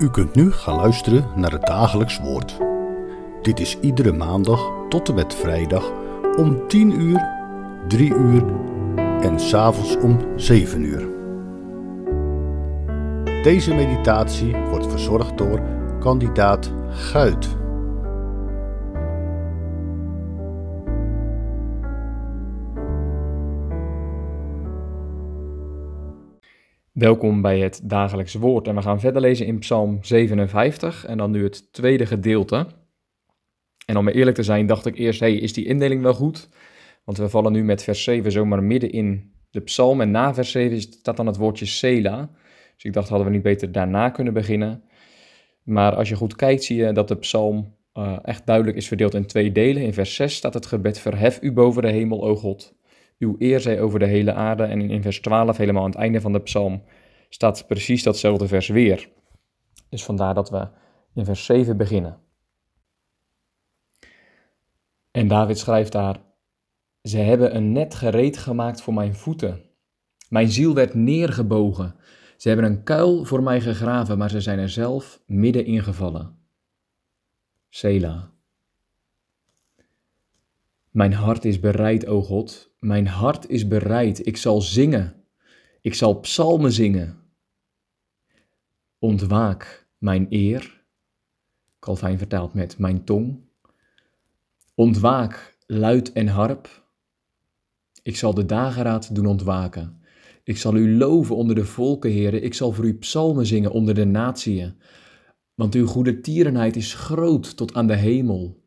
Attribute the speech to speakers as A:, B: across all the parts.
A: U kunt nu gaan luisteren naar het dagelijks woord. Dit is iedere maandag tot en met vrijdag om 10 uur, 3 uur en s'avonds om 7 uur. Deze meditatie wordt verzorgd door kandidaat Guit.
B: Welkom bij het dagelijks woord en we gaan verder lezen in Psalm 57 en dan nu het tweede gedeelte. En om eerlijk te zijn dacht ik eerst, hey, is die indeling wel goed? Want we vallen nu met vers 7 zomaar midden in de psalm en na vers 7 staat dan het woordje Sela. Dus ik dacht, hadden we niet beter daarna kunnen beginnen? Maar als je goed kijkt zie je dat de psalm uh, echt duidelijk is verdeeld in twee delen. In vers 6 staat het gebed, verhef u boven de hemel, o God. Uw eer zij over de hele aarde. En in vers 12, helemaal aan het einde van de psalm, staat precies datzelfde vers weer. Dus vandaar dat we in vers 7 beginnen. En David schrijft daar: Ze hebben een net gereed gemaakt voor mijn voeten. Mijn ziel werd neergebogen. Ze hebben een kuil voor mij gegraven, maar ze zijn er zelf midden ingevallen. Sela. Mijn hart is bereid, o God. Mijn hart is bereid. Ik zal zingen. Ik zal psalmen zingen. Ontwaak mijn eer. Calvijn vertaalt met mijn tong. Ontwaak luid en harp. Ik zal de dageraad doen ontwaken. Ik zal u loven onder de volken, heren. Ik zal voor u psalmen zingen onder de natieën. Want uw goede tierenheid is groot tot aan de hemel,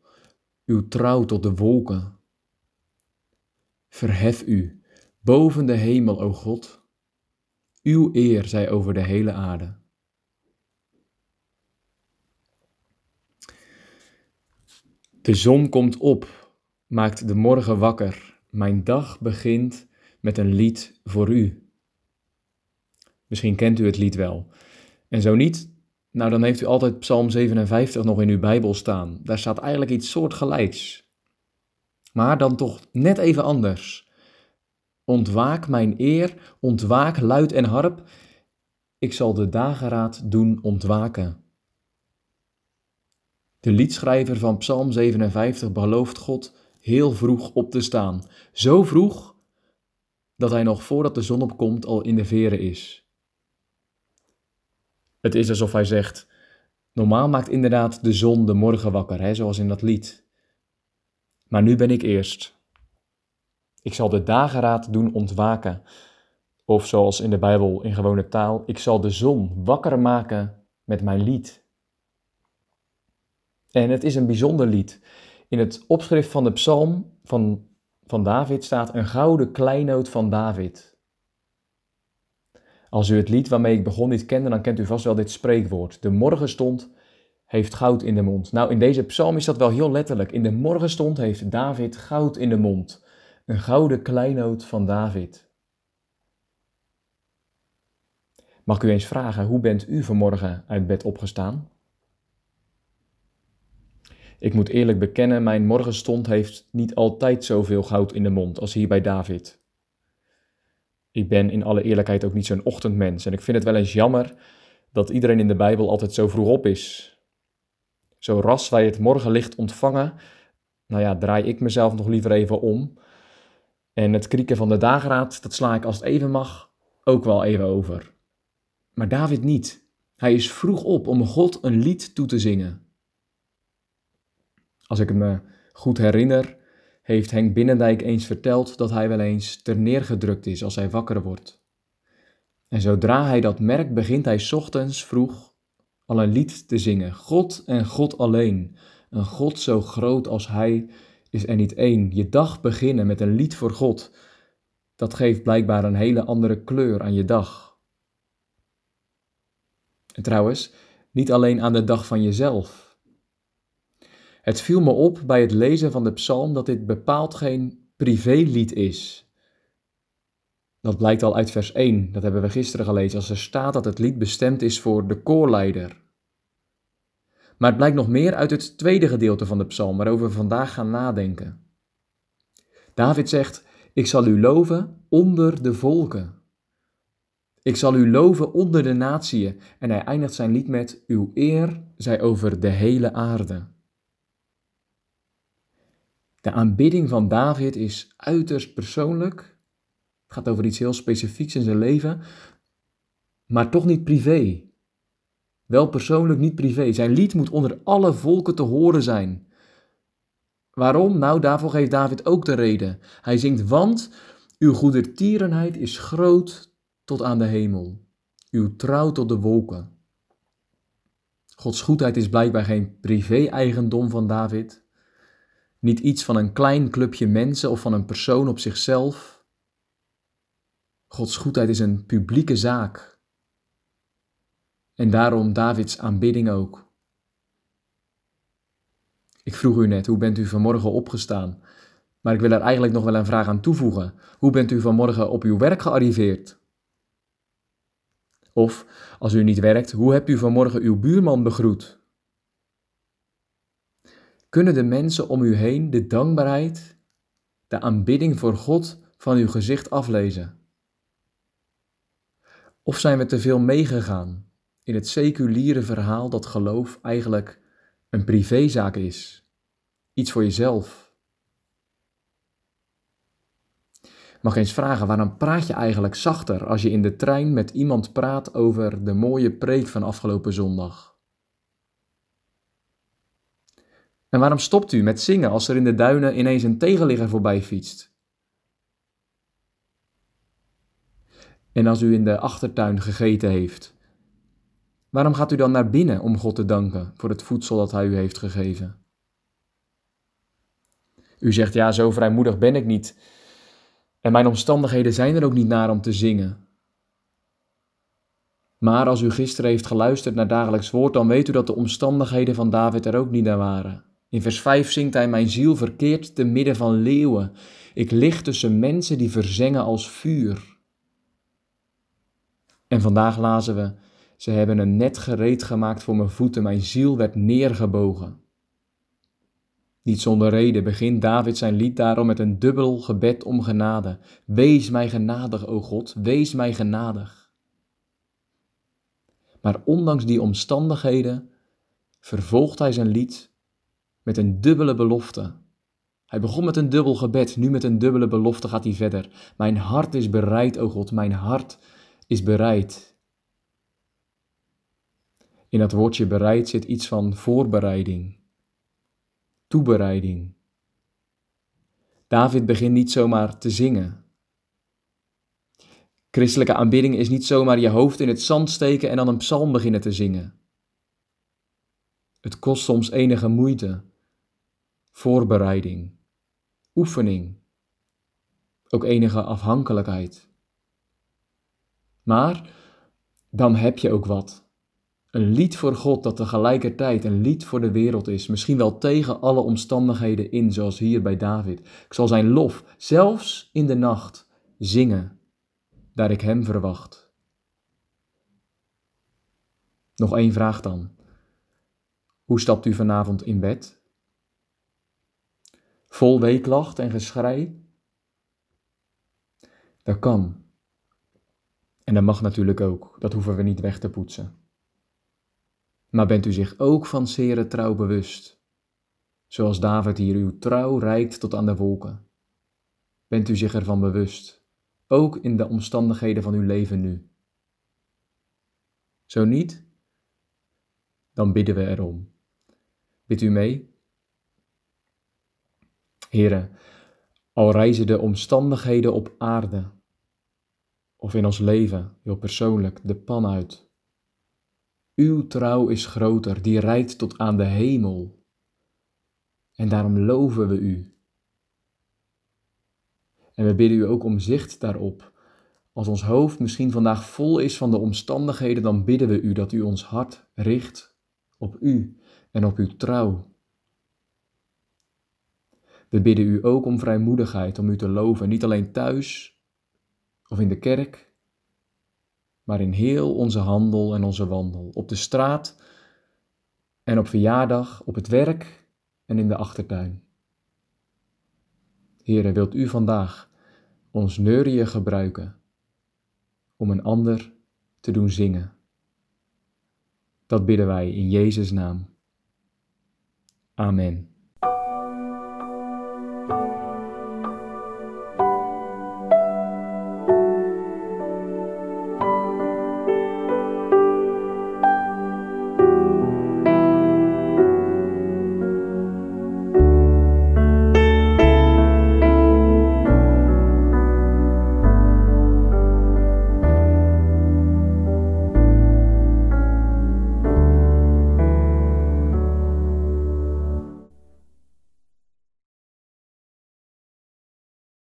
B: uw trouw tot de wolken. Verhef u boven de hemel, o God. Uw eer zij over de hele aarde. De zon komt op, maakt de morgen wakker. Mijn dag begint met een lied voor u. Misschien kent u het lied wel. En zo niet, nou dan heeft u altijd Psalm 57 nog in uw Bijbel staan. Daar staat eigenlijk iets soortgelijks. Maar dan toch net even anders. Ontwaak mijn eer, ontwaak luid en harp. Ik zal de dageraad doen ontwaken. De liedschrijver van Psalm 57 belooft God heel vroeg op te staan. Zo vroeg dat hij nog voordat de zon opkomt al in de veren is. Het is alsof hij zegt: Normaal maakt inderdaad de zon de morgen wakker, hè, zoals in dat lied. Maar nu ben ik eerst. Ik zal de dageraad doen ontwaken. Of zoals in de Bijbel in gewone taal: Ik zal de zon wakker maken met mijn lied. En het is een bijzonder lied. In het opschrift van de psalm van, van David staat een gouden kleinoot van David. Als u het lied waarmee ik begon niet kende, dan kent u vast wel dit spreekwoord. De morgenstond heeft goud in de mond. Nou, in deze psalm is dat wel heel letterlijk. In de morgenstond heeft David goud in de mond. Een gouden kleinoot van David. Mag ik u eens vragen, hoe bent u vanmorgen uit bed opgestaan? Ik moet eerlijk bekennen, mijn morgenstond heeft niet altijd zoveel goud in de mond als hier bij David. Ik ben in alle eerlijkheid ook niet zo'n ochtendmens en ik vind het wel eens jammer dat iedereen in de Bijbel altijd zo vroeg op is. Zo ras wij het morgenlicht ontvangen, nou ja, draai ik mezelf nog liever even om. En het krieken van de dageraad, dat sla ik als het even mag ook wel even over. Maar David niet. Hij is vroeg op om God een lied toe te zingen. Als ik me goed herinner, heeft Henk Binnendijk eens verteld dat hij wel eens ter neergedrukt is als hij wakker wordt. En zodra hij dat merkt, begint hij ochtends vroeg al een lied te zingen. God en God alleen. Een God zo groot als hij is er niet één. Je dag beginnen met een lied voor God, dat geeft blijkbaar een hele andere kleur aan je dag. En trouwens, niet alleen aan de dag van jezelf. Het viel me op bij het lezen van de psalm dat dit bepaald geen privélied is. Dat blijkt al uit vers 1, dat hebben we gisteren gelezen, als er staat dat het lied bestemd is voor de koorleider. Maar het blijkt nog meer uit het tweede gedeelte van de psalm, waarover we vandaag gaan nadenken. David zegt: Ik zal u loven onder de volken. Ik zal u loven onder de natieën. En hij eindigt zijn lied met: Uw eer zij over de hele aarde. De aanbidding van David is uiterst persoonlijk. Het gaat over iets heel specifieks in zijn leven, maar toch niet privé. Wel persoonlijk, niet privé. Zijn lied moet onder alle volken te horen zijn. Waarom? Nou, daarvoor geeft David ook de reden. Hij zingt, want uw goedertierenheid is groot tot aan de hemel, uw trouw tot de wolken. Gods goedheid is blijkbaar geen privé-eigendom van David, niet iets van een klein clubje mensen of van een persoon op zichzelf. Gods goedheid is een publieke zaak. En daarom Davids aanbidding ook. Ik vroeg u net, hoe bent u vanmorgen opgestaan? Maar ik wil er eigenlijk nog wel een vraag aan toevoegen. Hoe bent u vanmorgen op uw werk gearriveerd? Of, als u niet werkt, hoe hebt u vanmorgen uw buurman begroet? Kunnen de mensen om u heen de dankbaarheid, de aanbidding voor God van uw gezicht aflezen? Of zijn we te veel meegegaan in het seculiere verhaal dat geloof eigenlijk een privézaak is, iets voor jezelf? Mag eens vragen, waarom praat je eigenlijk zachter als je in de trein met iemand praat over de mooie preek van afgelopen zondag? En waarom stopt u met zingen als er in de duinen ineens een tegenligger voorbij fietst? En als u in de achtertuin gegeten heeft, waarom gaat u dan naar binnen om God te danken voor het voedsel dat Hij u heeft gegeven? U zegt ja, zo vrijmoedig ben ik niet. En mijn omstandigheden zijn er ook niet naar om te zingen. Maar als u gisteren heeft geluisterd naar dagelijks woord, dan weet u dat de omstandigheden van David er ook niet naar waren. In vers 5 zingt hij: Mijn ziel verkeert te midden van leeuwen. Ik lig tussen mensen die verzengen als vuur. En vandaag lazen we: Ze hebben een net gereed gemaakt voor mijn voeten. Mijn ziel werd neergebogen. Niet zonder reden begint David zijn lied daarom met een dubbel gebed om genade. Wees mij genadig, o God, wees mij genadig. Maar ondanks die omstandigheden vervolgt hij zijn lied met een dubbele belofte. Hij begon met een dubbel gebed, nu met een dubbele belofte gaat hij verder. Mijn hart is bereid, o God, mijn hart is bereid. In dat woordje bereid zit iets van voorbereiding, toebereiding. David begint niet zomaar te zingen. Christelijke aanbidding is niet zomaar je hoofd in het zand steken en dan een psalm beginnen te zingen. Het kost soms enige moeite voorbereiding, oefening, ook enige afhankelijkheid. Maar dan heb je ook wat. Een lied voor God dat tegelijkertijd een lied voor de wereld is, misschien wel tegen alle omstandigheden in, zoals hier bij David. Ik zal zijn lof, zelfs in de nacht, zingen, daar ik hem verwacht. Nog één vraag dan. Hoe stapt u vanavond in bed? Vol weeklacht en geschrei? Dat kan. En dat mag natuurlijk ook, dat hoeven we niet weg te poetsen. Maar bent u zich ook van zere trouw bewust, zoals David hier uw trouw reikt tot aan de wolken? Bent u zich ervan bewust, ook in de omstandigheden van uw leven nu? Zo niet? Dan bidden we erom. Bidt u mee? Heren, al reizen de omstandigheden op aarde of in ons leven, heel persoonlijk, de pan uit. Uw trouw is groter, die rijdt tot aan de hemel. En daarom loven we u. En we bidden u ook om zicht daarop. Als ons hoofd misschien vandaag vol is van de omstandigheden, dan bidden we u dat u ons hart richt op u en op uw trouw. We bidden u ook om vrijmoedigheid, om u te loven, niet alleen thuis of in de kerk, maar in heel onze handel en onze wandel, op de straat en op verjaardag, op het werk en in de achtertuin. Heren, wilt u vandaag ons neurieën gebruiken om een ander te doen zingen. Dat bidden wij in Jezus' naam. Amen.